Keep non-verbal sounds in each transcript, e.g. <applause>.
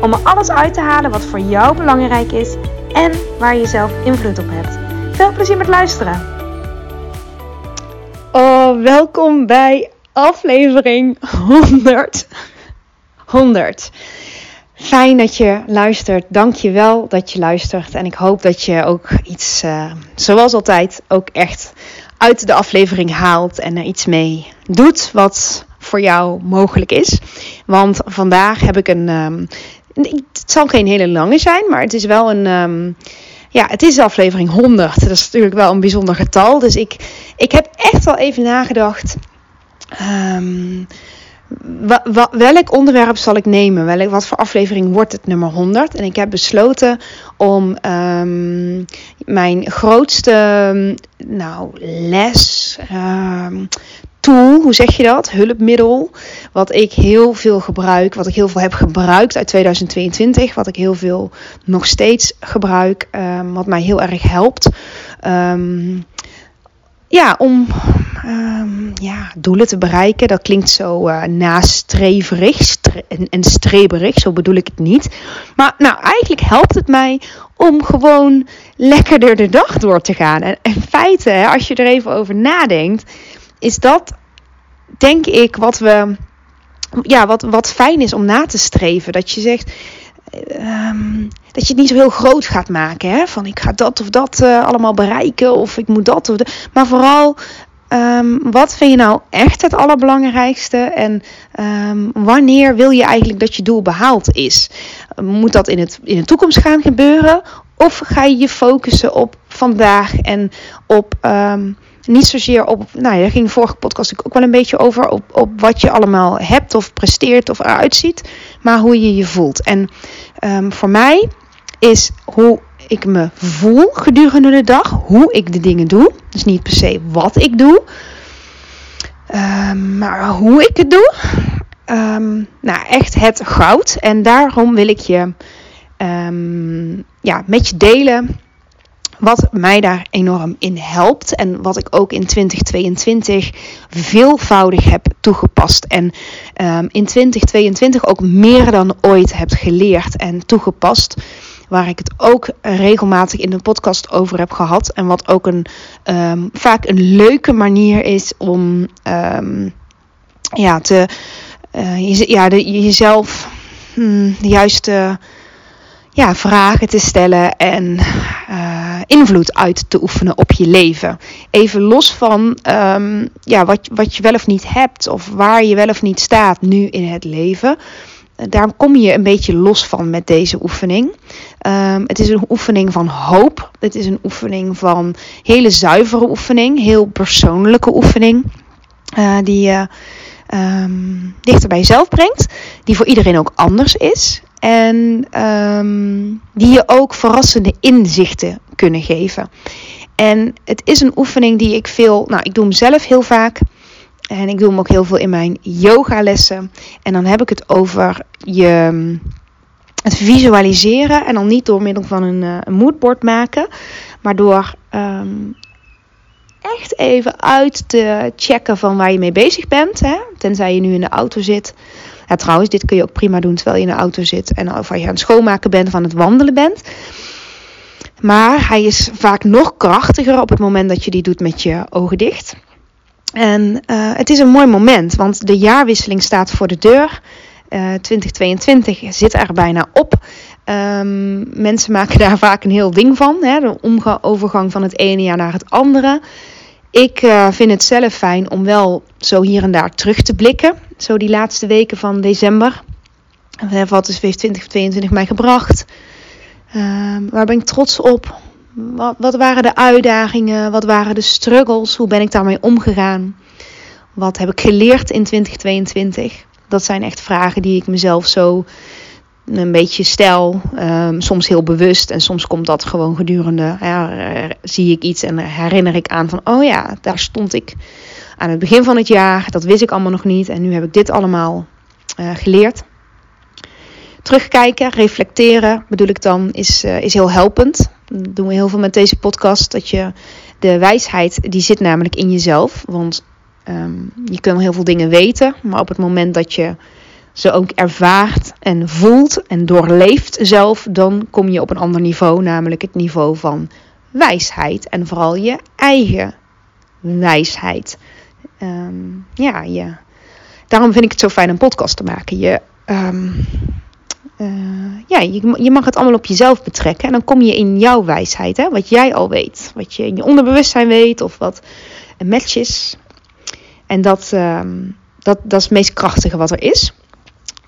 om er alles uit te halen wat voor jou belangrijk is en waar je zelf invloed op hebt. Veel plezier met luisteren. Oh, welkom bij aflevering 100. 100. Fijn dat je luistert. Dank je wel dat je luistert. En ik hoop dat je ook iets, uh, zoals altijd, ook echt uit de aflevering haalt en er iets mee doet wat voor jou mogelijk is. Want vandaag heb ik een. Um, het zal geen hele lange zijn, maar het is wel een. Um, ja, het is aflevering 100. Dat is natuurlijk wel een bijzonder getal. Dus ik, ik heb echt wel even nagedacht. Um, welk onderwerp zal ik nemen? Welk, wat voor aflevering wordt het nummer 100? En ik heb besloten om um, mijn grootste nou, les, tool, hoe zeg je dat? Hulpmiddel, wat ik heel veel gebruik, wat ik heel veel heb gebruikt uit 2022, wat ik heel veel nog steeds gebruik, um, wat mij heel erg helpt. Um, ja, om um, ja, doelen te bereiken. Dat klinkt zo uh, nastreverig stre en, en streberig, zo bedoel ik het niet. Maar nou, eigenlijk helpt het mij om gewoon lekkerder de dag door te gaan. En in feite, als je er even over nadenkt, is dat denk ik wat we. Ja, wat, wat fijn is om na te streven. Dat je zegt. Um, dat je het niet zo heel groot gaat maken. Hè? Van ik ga dat of dat uh, allemaal bereiken. Of ik moet dat of dat. Maar vooral. Um, wat vind je nou echt het allerbelangrijkste? En um, wanneer wil je eigenlijk dat je doel behaald is? Moet dat in, het, in de toekomst gaan gebeuren? Of ga je je focussen op vandaag en op niet zozeer op, nou ja, ging de vorige podcast ook wel een beetje over op, op wat je allemaal hebt of presteert of eruit ziet, maar hoe je je voelt. En um, voor mij is hoe ik me voel gedurende de dag, hoe ik de dingen doe. Dus niet per se wat ik doe, um, maar hoe ik het doe. Um, nou, echt het goud. En daarom wil ik je ja, met je delen wat mij daar enorm in helpt en wat ik ook in 2022 veelvoudig heb toegepast. En um, in 2022 ook meer dan ooit heb geleerd en toegepast. Waar ik het ook regelmatig in de podcast over heb gehad. En wat ook een, um, vaak een leuke manier is om um, ja, te, uh, je, ja, jezelf hmm, de juiste ja, vragen te stellen en uh, invloed uit te oefenen op je leven. Even los van um, ja, wat, wat je wel of niet hebt of waar je wel of niet staat nu in het leven. Daar kom je een beetje los van met deze oefening. Um, het is een oefening van hoop. Het is een oefening van hele zuivere oefening, heel persoonlijke oefening. Uh, die je um, dichter bij jezelf brengt. Die voor iedereen ook anders is. En um, die je ook verrassende inzichten kunnen geven. En het is een oefening die ik veel, nou ik doe hem zelf heel vaak. En ik doe hem ook heel veel in mijn yogalessen. En dan heb ik het over je, het visualiseren. En dan niet door middel van een, uh, een moodboard maken. Maar door um, echt even uit te checken van waar je mee bezig bent. Hè? Tenzij je nu in de auto zit. Trouwens, dit kun je ook prima doen terwijl je in de auto zit. En of je aan het schoonmaken bent of aan het wandelen bent. Maar hij is vaak nog krachtiger op het moment dat je die doet met je ogen dicht. En uh, het is een mooi moment, want de jaarwisseling staat voor de deur. Uh, 2022 zit er bijna op. Um, mensen maken daar vaak een heel ding van. Hè? De overgang van het ene jaar naar het andere. Ik uh, vind het zelf fijn om wel zo hier en daar terug te blikken. Zo die laatste weken van december. Wat is 2022 mij gebracht? Uh, waar ben ik trots op? Wat, wat, waren de uitdagingen? Wat waren de struggles? Hoe ben ik daarmee omgegaan? Wat heb ik geleerd in 2022? Dat zijn echt vragen die ik mezelf zo een beetje stijl, ehm, soms heel bewust en soms komt dat gewoon gedurende. Ja, zie ik iets en herinner ik aan van, oh ja, daar stond ik aan het begin van het jaar. Dat wist ik allemaal nog niet en nu heb ik dit allemaal uh, geleerd. Terugkijken, reflecteren bedoel ik dan, is, uh, is heel helpend. Dat doen we heel veel met deze podcast. Dat je de wijsheid, die zit namelijk in jezelf. Want um, je kunt heel veel dingen weten, maar op het moment dat je ze ook ervaart en voelt en doorleeft zelf, dan kom je op een ander niveau, namelijk het niveau van wijsheid. En vooral je eigen wijsheid. Um, ja, je, daarom vind ik het zo fijn een podcast te maken. Je, um, uh, ja, je, je, mag het allemaal op jezelf betrekken. En dan kom je in jouw wijsheid, hè, wat jij al weet. Wat je in je onderbewustzijn weet of wat een match is. En dat, um, dat, dat is het meest krachtige wat er is.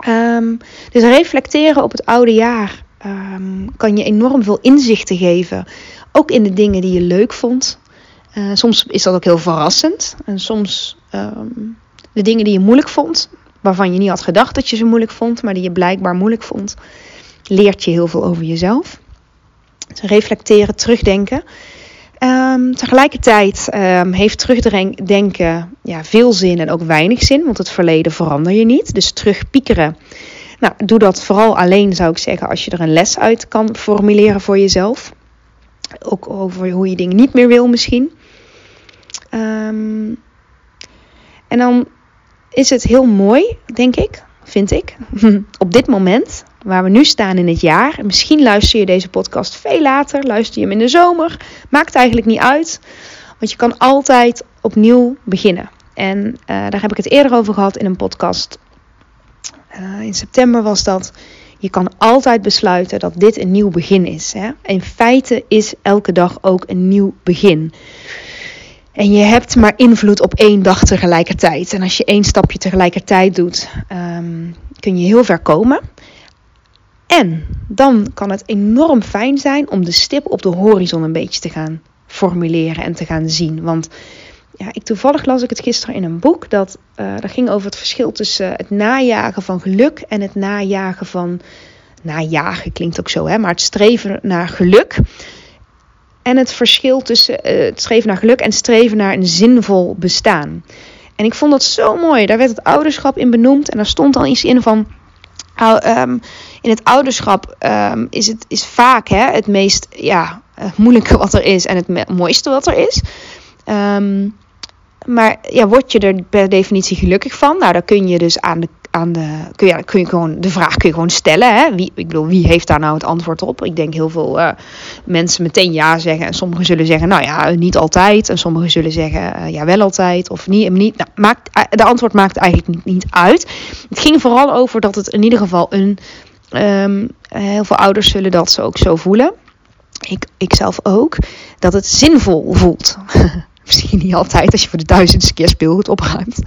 Um, dus reflecteren op het oude jaar um, kan je enorm veel inzichten geven. Ook in de dingen die je leuk vond. Uh, soms is dat ook heel verrassend. En soms um, de dingen die je moeilijk vond, waarvan je niet had gedacht dat je ze moeilijk vond, maar die je blijkbaar moeilijk vond, leert je heel veel over jezelf. Dus reflecteren, terugdenken. Um, tegelijkertijd um, heeft terugdenken ja, veel zin en ook weinig zin, want het verleden verander je niet. Dus terugpiekeren. Nou, doe dat vooral alleen, zou ik zeggen, als je er een les uit kan formuleren voor jezelf. Ook over hoe je dingen niet meer wil, misschien. Um, en dan is het heel mooi, denk ik, vind ik, <laughs> op dit moment, waar we nu staan in het jaar. Misschien luister je deze podcast veel later, luister je hem in de zomer. Maakt eigenlijk niet uit, want je kan altijd opnieuw beginnen. En uh, daar heb ik het eerder over gehad in een podcast. Uh, in september was dat. Je kan altijd besluiten dat dit een nieuw begin is. Hè? In feite is elke dag ook een nieuw begin. En je hebt maar invloed op één dag tegelijkertijd. En als je één stapje tegelijkertijd doet, um, kun je heel ver komen. En dan kan het enorm fijn zijn om de stip op de horizon een beetje te gaan formuleren en te gaan zien. Want ja, ik toevallig las ik het gisteren in een boek dat, uh, dat ging over het verschil tussen het najagen van geluk en het najagen van. Najagen klinkt ook zo, hè, maar het streven naar geluk. En het verschil tussen uh, het streven naar geluk en streven naar een zinvol bestaan. En ik vond dat zo mooi. Daar werd het ouderschap in benoemd. En daar stond al iets in van. Um, in het ouderschap um, is het is vaak hè, het meest ja, uh, moeilijke wat er is. En het mooiste wat er is. Um, maar ja, word je er per definitie gelukkig van? Nou, dan kun je dus aan de, aan de kun je, kun je gewoon de vraag kun je gewoon stellen. Hè? Wie, ik bedoel, wie heeft daar nou het antwoord op? Ik denk heel veel uh, mensen meteen ja zeggen. En sommigen zullen zeggen, nou ja, niet altijd. En sommigen zullen zeggen, uh, ja, wel altijd. Of niet. niet. Nou, maakt, de antwoord maakt eigenlijk niet, niet uit. Het ging vooral over dat het in ieder geval een. Um, heel veel ouders zullen dat zo ook zo voelen. Ik, ik zelf ook. Dat het zinvol voelt. <laughs> Misschien niet altijd als je voor de duizendste keer speelgoed opruimt.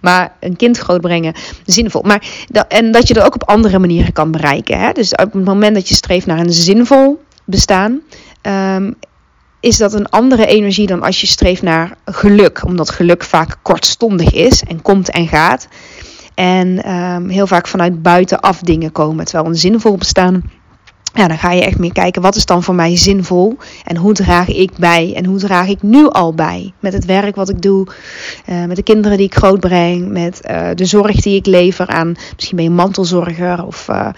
Maar een kind grootbrengen, zinvol. Maar dat, en dat je dat ook op andere manieren kan bereiken. Hè? Dus op het moment dat je streeft naar een zinvol bestaan, um, is dat een andere energie dan als je streeft naar geluk. Omdat geluk vaak kortstondig is en komt en gaat. En um, heel vaak vanuit buitenaf dingen komen. Terwijl een zinvol bestaan ja, dan ga je echt meer kijken wat is dan voor mij zinvol? En hoe draag ik bij? En hoe draag ik nu al bij? Met het werk wat ik doe, uh, met de kinderen die ik grootbreng, met uh, de zorg die ik lever aan, misschien ben je mantelzorger of, uh,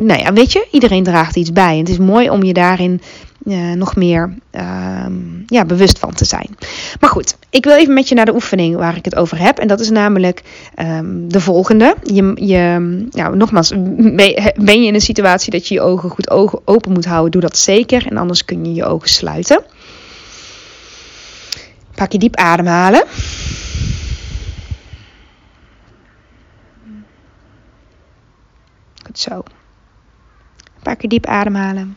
nou ja, weet je, iedereen draagt iets bij. En het is mooi om je daarin uh, nog meer uh, ja, bewust van te zijn. Maar goed, ik wil even met je naar de oefening waar ik het over heb. En dat is namelijk um, de volgende. Je, je, nou, nogmaals, <laughs> ben je in een situatie dat je je ogen goed ogen open moet houden, doe dat zeker. En anders kun je je ogen sluiten. Pak je diep ademhalen. Goed zo. Pak je diep ademhalen.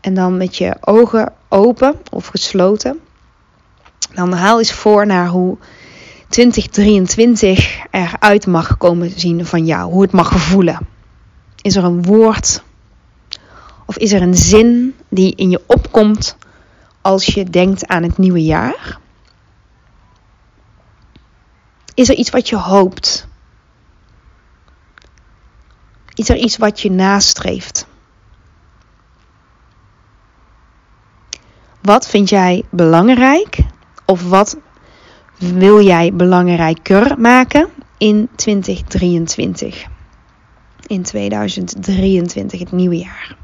En dan met je ogen open of gesloten. Dan haal eens voor naar hoe 2023 eruit mag komen zien van jou. Hoe het mag voelen. Is er een woord of is er een zin die in je opkomt als je denkt aan het nieuwe jaar? Is er iets wat je hoopt? Is er iets wat je nastreeft? Wat vind jij belangrijk? Of wat wil jij belangrijker maken in 2023? In 2023, het nieuwe jaar.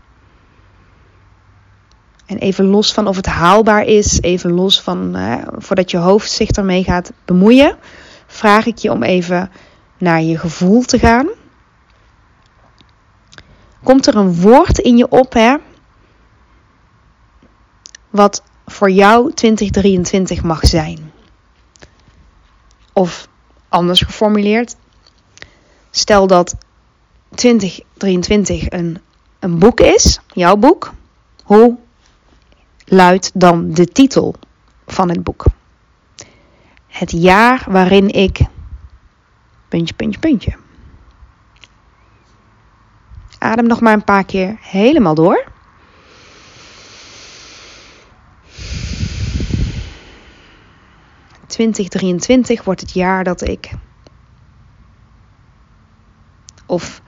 En even los van of het haalbaar is, even los van voordat je hoofd zich ermee gaat bemoeien, vraag ik je om even naar je gevoel te gaan. Komt er een woord in je op, hè? Wat voor jou 2023 mag zijn? Of anders geformuleerd, stel dat 2023 een, een boek is, jouw boek. Hoe luidt dan de titel van het boek? Het jaar waarin ik. Puntje, puntje, puntje. Adem nog maar een paar keer helemaal door. ...2023 wordt het jaar dat ik... ...of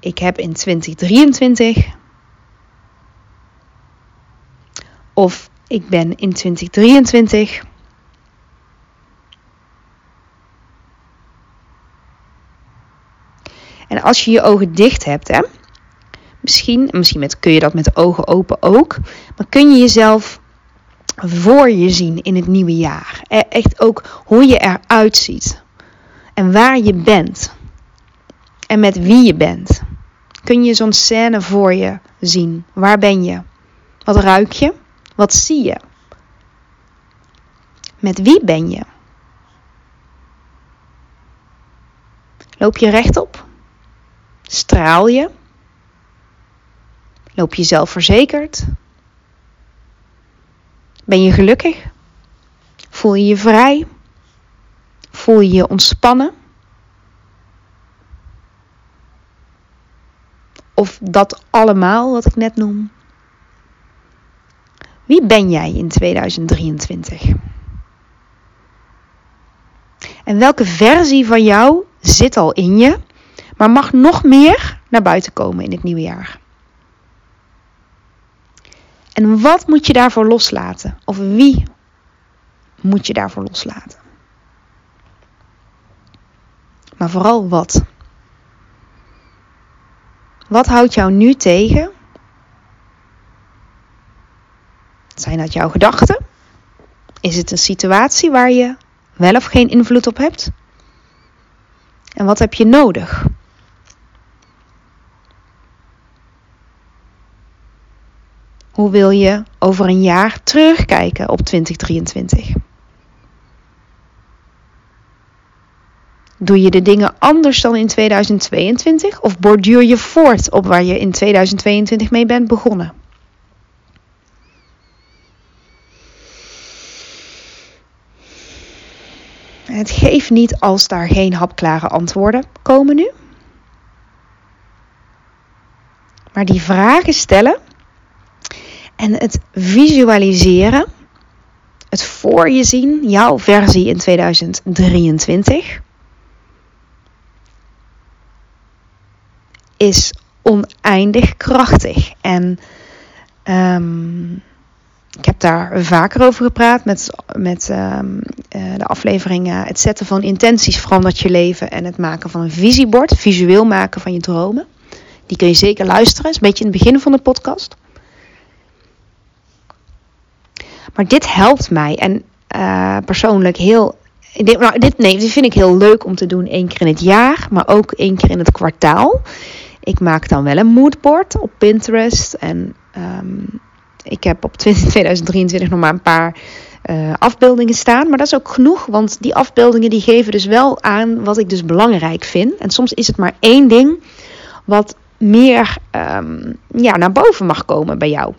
ik heb in 2023... ...of ik ben in 2023... En als je je ogen dicht hebt, hè, misschien, misschien met, kun je dat met de ogen open ook, maar kun je jezelf voor je zien in het nieuwe jaar. E, echt ook hoe je eruit ziet en waar je bent en met wie je bent. Kun je zo'n scène voor je zien? Waar ben je? Wat ruik je? Wat zie je? Met wie ben je? Loop je rechtop? Straal je? Loop je zelfverzekerd? Ben je gelukkig? Voel je je vrij? Voel je je ontspannen? Of dat allemaal wat ik net noem? Wie ben jij in 2023? En welke versie van jou zit al in je, maar mag nog meer naar buiten komen in het nieuwe jaar? En wat moet je daarvoor loslaten? Of wie moet je daarvoor loslaten? Maar vooral wat? Wat houdt jou nu tegen? Zijn dat jouw gedachten? Is het een situatie waar je wel of geen invloed op hebt? En wat heb je nodig? Hoe wil je over een jaar terugkijken op 2023? Doe je de dingen anders dan in 2022 of borduur je voort op waar je in 2022 mee bent begonnen? Het geeft niet als daar geen hapklare antwoorden komen nu. Maar die vragen stellen en het visualiseren, het voor je zien, jouw versie in 2023, is oneindig krachtig. En um, ik heb daar vaker over gepraat met, met um, uh, de afleveringen. Het zetten van intenties verandert je leven en het maken van een visiebord, visueel maken van je dromen. Die kun je zeker luisteren, is een beetje in het begin van de podcast. Maar dit helpt mij. En uh, persoonlijk heel. Dit, nou, dit, nee, dit vind ik heel leuk om te doen één keer in het jaar, maar ook één keer in het kwartaal. Ik maak dan wel een moodboard op Pinterest. En um, ik heb op 2023 <laughs> nog maar een paar uh, afbeeldingen staan. Maar dat is ook genoeg, want die afbeeldingen die geven dus wel aan wat ik dus belangrijk vind. En soms is het maar één ding wat meer um, ja, naar boven mag komen bij jou.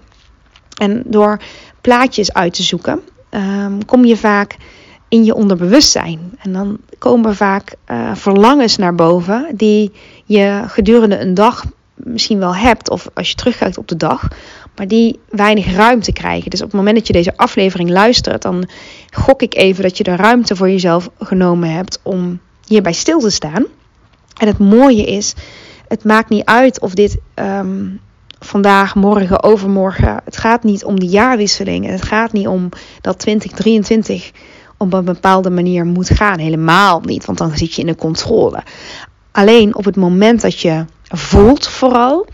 En door plaatjes uit te zoeken, um, kom je vaak in je onderbewustzijn. En dan komen vaak uh, verlangens naar boven die je gedurende een dag misschien wel hebt, of als je terugkijkt op de dag, maar die weinig ruimte krijgen. Dus op het moment dat je deze aflevering luistert, dan gok ik even dat je de ruimte voor jezelf genomen hebt om hierbij stil te staan. En het mooie is, het maakt niet uit of dit ehm, vandaag, morgen, overmorgen. Het gaat niet om de jaarwisseling. Het gaat niet om dat 2023 op een bepaalde manier moet gaan. Helemaal niet, want dan zit je in de controle. Alleen op het moment dat je voelt vooral.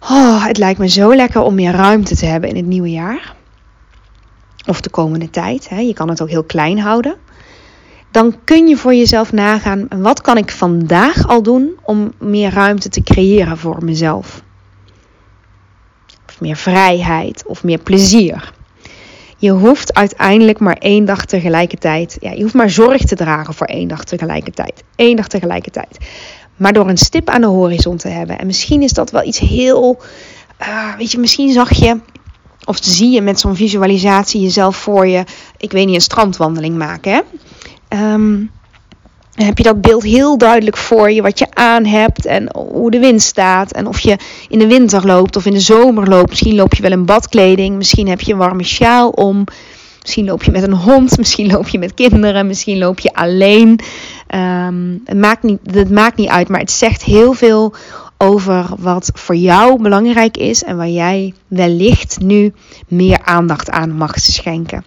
Oh, het lijkt me zo lekker om meer ruimte te hebben in het nieuwe jaar. Of de komende tijd. Hè. Je kan het ook heel klein houden. Dan kun je voor jezelf nagaan: wat kan ik vandaag al doen om meer ruimte te creëren voor mezelf? Meer vrijheid of meer plezier. Je hoeft uiteindelijk maar één dag tegelijkertijd. Ja, je hoeft maar zorg te dragen voor één dag tegelijkertijd. Eén dag tegelijkertijd. Maar door een stip aan de horizon te hebben. En misschien is dat wel iets heel. Uh, weet je, misschien zag je. Of zie je met zo'n visualisatie jezelf voor je. Ik weet niet, een strandwandeling maken. Hè? Um, heb je dat beeld heel duidelijk voor je, wat je aan hebt en hoe de wind staat. En of je in de winter loopt of in de zomer loopt. Misschien loop je wel in badkleding, misschien heb je een warme sjaal om. Misschien loop je met een hond, <laughs> misschien loop je met kinderen, misschien loop je alleen. Um, het, maakt niet, het maakt niet uit, maar het zegt heel veel over wat voor jou belangrijk is en waar jij wellicht nu meer aandacht aan mag schenken.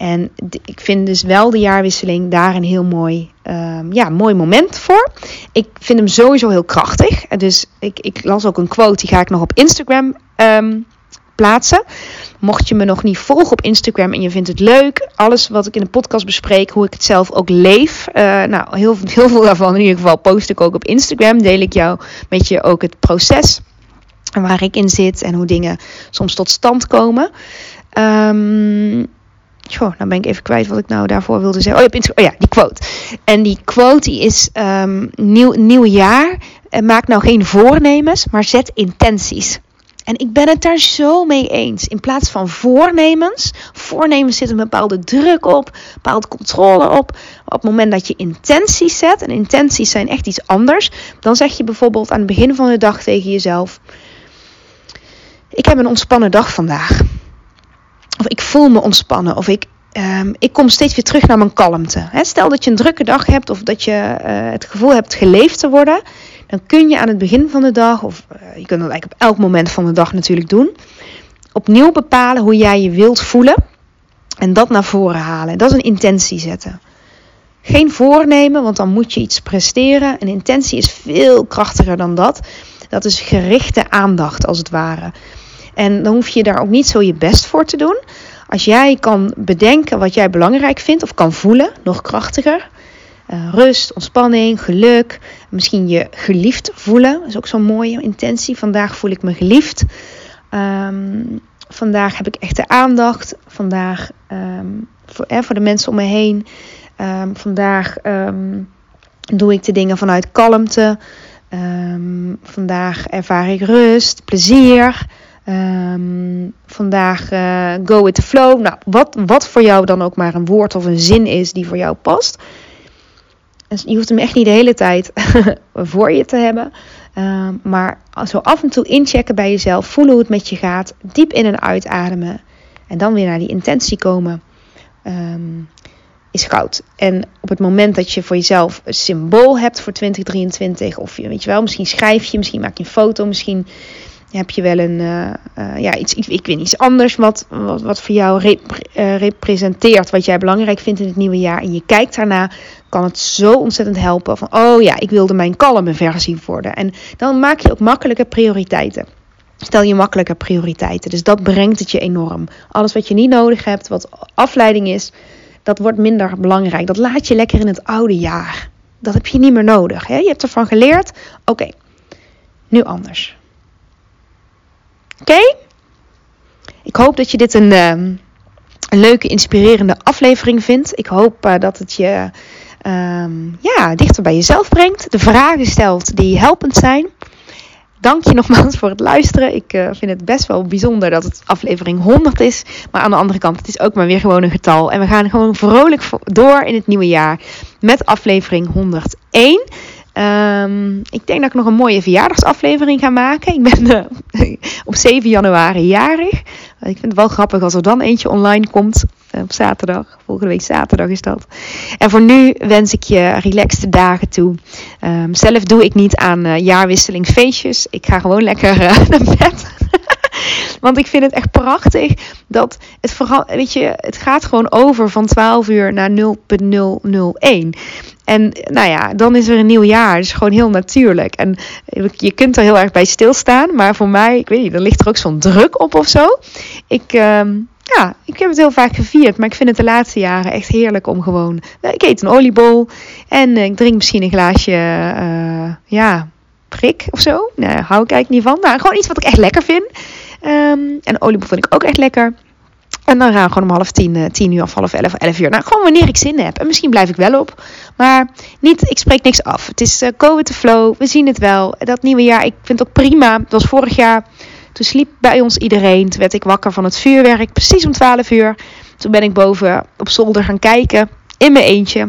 En ik vind dus wel de jaarwisseling daar een heel mooi, um, ja, mooi moment voor. Ik vind hem sowieso heel krachtig. Dus ik, ik las ook een quote, die ga ik nog op Instagram um, plaatsen. Mocht je me nog niet volgen op Instagram en je vindt het leuk, alles wat ik in de podcast bespreek, hoe ik het zelf ook leef. Uh, nou, heel, heel veel daarvan in ieder geval post ik ook op Instagram. Deel ik jou met je ook het proces waar ik in zit en hoe dingen soms tot stand komen. Um, Goh, nou ben ik even kwijt wat ik nou daarvoor wilde zeggen. Oh, oh ja, die quote. En die quote is um, nieuw, nieuw jaar. Uh, maak nou geen voornemens, maar zet intenties. En ik ben het daar zo mee eens. In plaats van voornemens. Voornemens zit een bepaalde druk op, bepaalde controle op. op het moment dat je intenties zet, en intenties zijn echt iets anders. Dan zeg je bijvoorbeeld aan het begin van de dag tegen jezelf: Ik heb een ontspannen dag vandaag. Of ik voel me ontspannen. Of ik, um, ik kom steeds weer terug naar mijn kalmte. Stel dat je een drukke dag hebt of dat je uh, het gevoel hebt geleefd te worden. Dan kun je aan het begin van de dag, of uh, je kunt dat eigenlijk op elk moment van de dag natuurlijk doen. Opnieuw bepalen hoe jij je wilt voelen. En dat naar voren halen. Dat is een intentie zetten. Geen voornemen, want dan moet je iets presteren. Een intentie is veel krachtiger dan dat. Dat is gerichte aandacht als het ware. En dan hoef je daar ook niet zo je best voor te doen. Als jij kan bedenken wat jij belangrijk vindt of kan voelen, nog krachtiger. Uh, rust, ontspanning, geluk. Misschien je geliefd voelen. Dat is ook zo'n mooie intentie. Vandaag voel ik me geliefd. Um, vandaag heb ik echte aandacht. Vandaag um, voor, eh, voor de mensen om me heen. Um, vandaag doe ik de dingen vanuit kalmte. vandaag ervaar ik rust, plezier. Um, vandaag uh, go with the flow. Nou, wat, wat voor jou dan ook maar een woord of een zin is die voor jou past. je hoeft hem echt niet de hele tijd <laughs> voor je te hebben. Um, maar zo af en toe inchecken bij jezelf. Voelen hoe het met je gaat. Diep in en uitademen. En dan weer naar die intentie komen. Um, is goud. En op het moment dat je voor jezelf een symbool hebt voor 2023. Of je, weet je wel, misschien schrijf je, misschien maak je een foto. Misschien heb je wel een, uh, uh, ja, iets, ik weet iets anders wat, wat, wat voor jou uh, representeert, wat jij belangrijk vindt in het nieuwe jaar. En je kijkt daarna, kan het zo ontzettend helpen van, oh ja, ik wilde mijn kalme versie worden. En dan maak je ook makkelijke prioriteiten. Stel je makkelijke prioriteiten. Dus dat brengt het je enorm. Alles wat je niet nodig hebt, wat afleiding is, dat wordt minder belangrijk. Dat laat je lekker in het oude jaar. Dat heb je niet meer nodig. Hè? Je hebt ervan geleerd. Oké, nu anders. Oké? Ik hoop dat je dit een, ehm, leuke, inspirerende aflevering vindt. Ik hoop uh, dat het je um, ja, dichter bij jezelf brengt. De vragen stelt die helpend zijn. Dank je nogmaals voor het luisteren. Ik uh, vind het best wel bijzonder dat het aflevering 100 is. Maar aan de andere kant, het is ook maar weer gewoon een getal. En we gaan gewoon vrolijk door in het nieuwe jaar met aflevering 101. Um, ik denk dat ik nog een mooie verjaardagsaflevering ga maken. Ik ben uh, <laughs> op 7 januari jarig. Ik vind het wel grappig als er dan eentje online komt. op zaterdag. Volgende week zaterdag is dat. En voor nu wens ik je relaxte dagen toe. Um, zelf doe ik niet aan uh. Ik ga gewoon lekker <laughs> naar bed. <laughs> Want ik vind het echt prachtig dat het vooral, weet je, het gaat gewoon over van 12 uur naar 0.001. En nou ja, dan is er een nieuw jaar. Is gewoon heel natuurlijk. En je kunt er heel erg bij stilstaan. Maar voor mij, ik weet niet, er ligt er ook zo'n druk op of zo. Ik, uh, ja, ik heb het heel vaak gevierd. Maar ik vind het de laatste jaren echt heerlijk om gewoon... Ik eet een oliebol. En ik drink misschien een glaasje, uh, ja, prik of zo. Nou, hou ik eigenlijk niet van. Nou, gewoon iets wat ik echt lekker vind. Um, en oliebol vind ik ook echt lekker. En dan gaan we gewoon om half tien, uh, tien uur of half elf, elf uur. Nou, gewoon wanneer ik zin heb. En misschien blijf ik wel op. Maar niet, ik spreek niks af. Het is uh, go the flow. We zien het wel. Dat nieuwe jaar, ik vind het ook prima. Het was vorig jaar. Toen sliep bij ons iedereen. Toen werd ik wakker van het vuurwerk. Precies om 12 uur. Toen ben ik boven op zolder gaan kijken. In mijn eentje.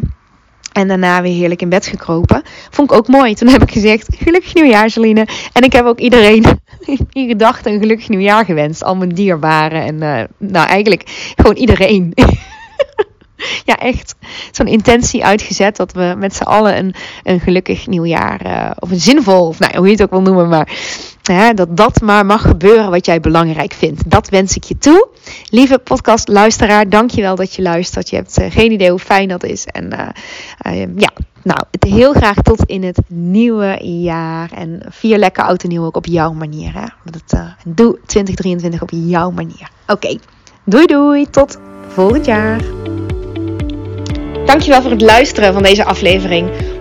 En daarna weer heerlijk in bed gekropen. Vond ik ook mooi. Toen heb ik gezegd: Gelukkig nieuwjaar, Celine. En ik heb ook iedereen <laughs> iedere dag een gelukkig nieuwjaar gewenst. Al mijn dierbaren. En uh, nou, eigenlijk gewoon iedereen. <laughs> ja, echt zo'n intentie uitgezet dat we met z'n allen een, een gelukkig nieuwjaar. Uh, of een zinvol, of nou, hoe je het ook wil noemen. Maar Hè, dat dat maar mag gebeuren wat jij belangrijk vindt. Dat wens ik je toe. Lieve podcastluisteraar, dankjewel dat je luistert. Je hebt uh, geen idee hoe fijn dat is. En uh, uh, ja, nou, heel graag tot in het nieuwe jaar. En vier lekker oud en nieuw ook op jouw manier. Hè? Dat, doe 2023 op jouw manier. Oké, doei doei. Tot volgend jaar. Dankjewel voor het luisteren van deze aflevering.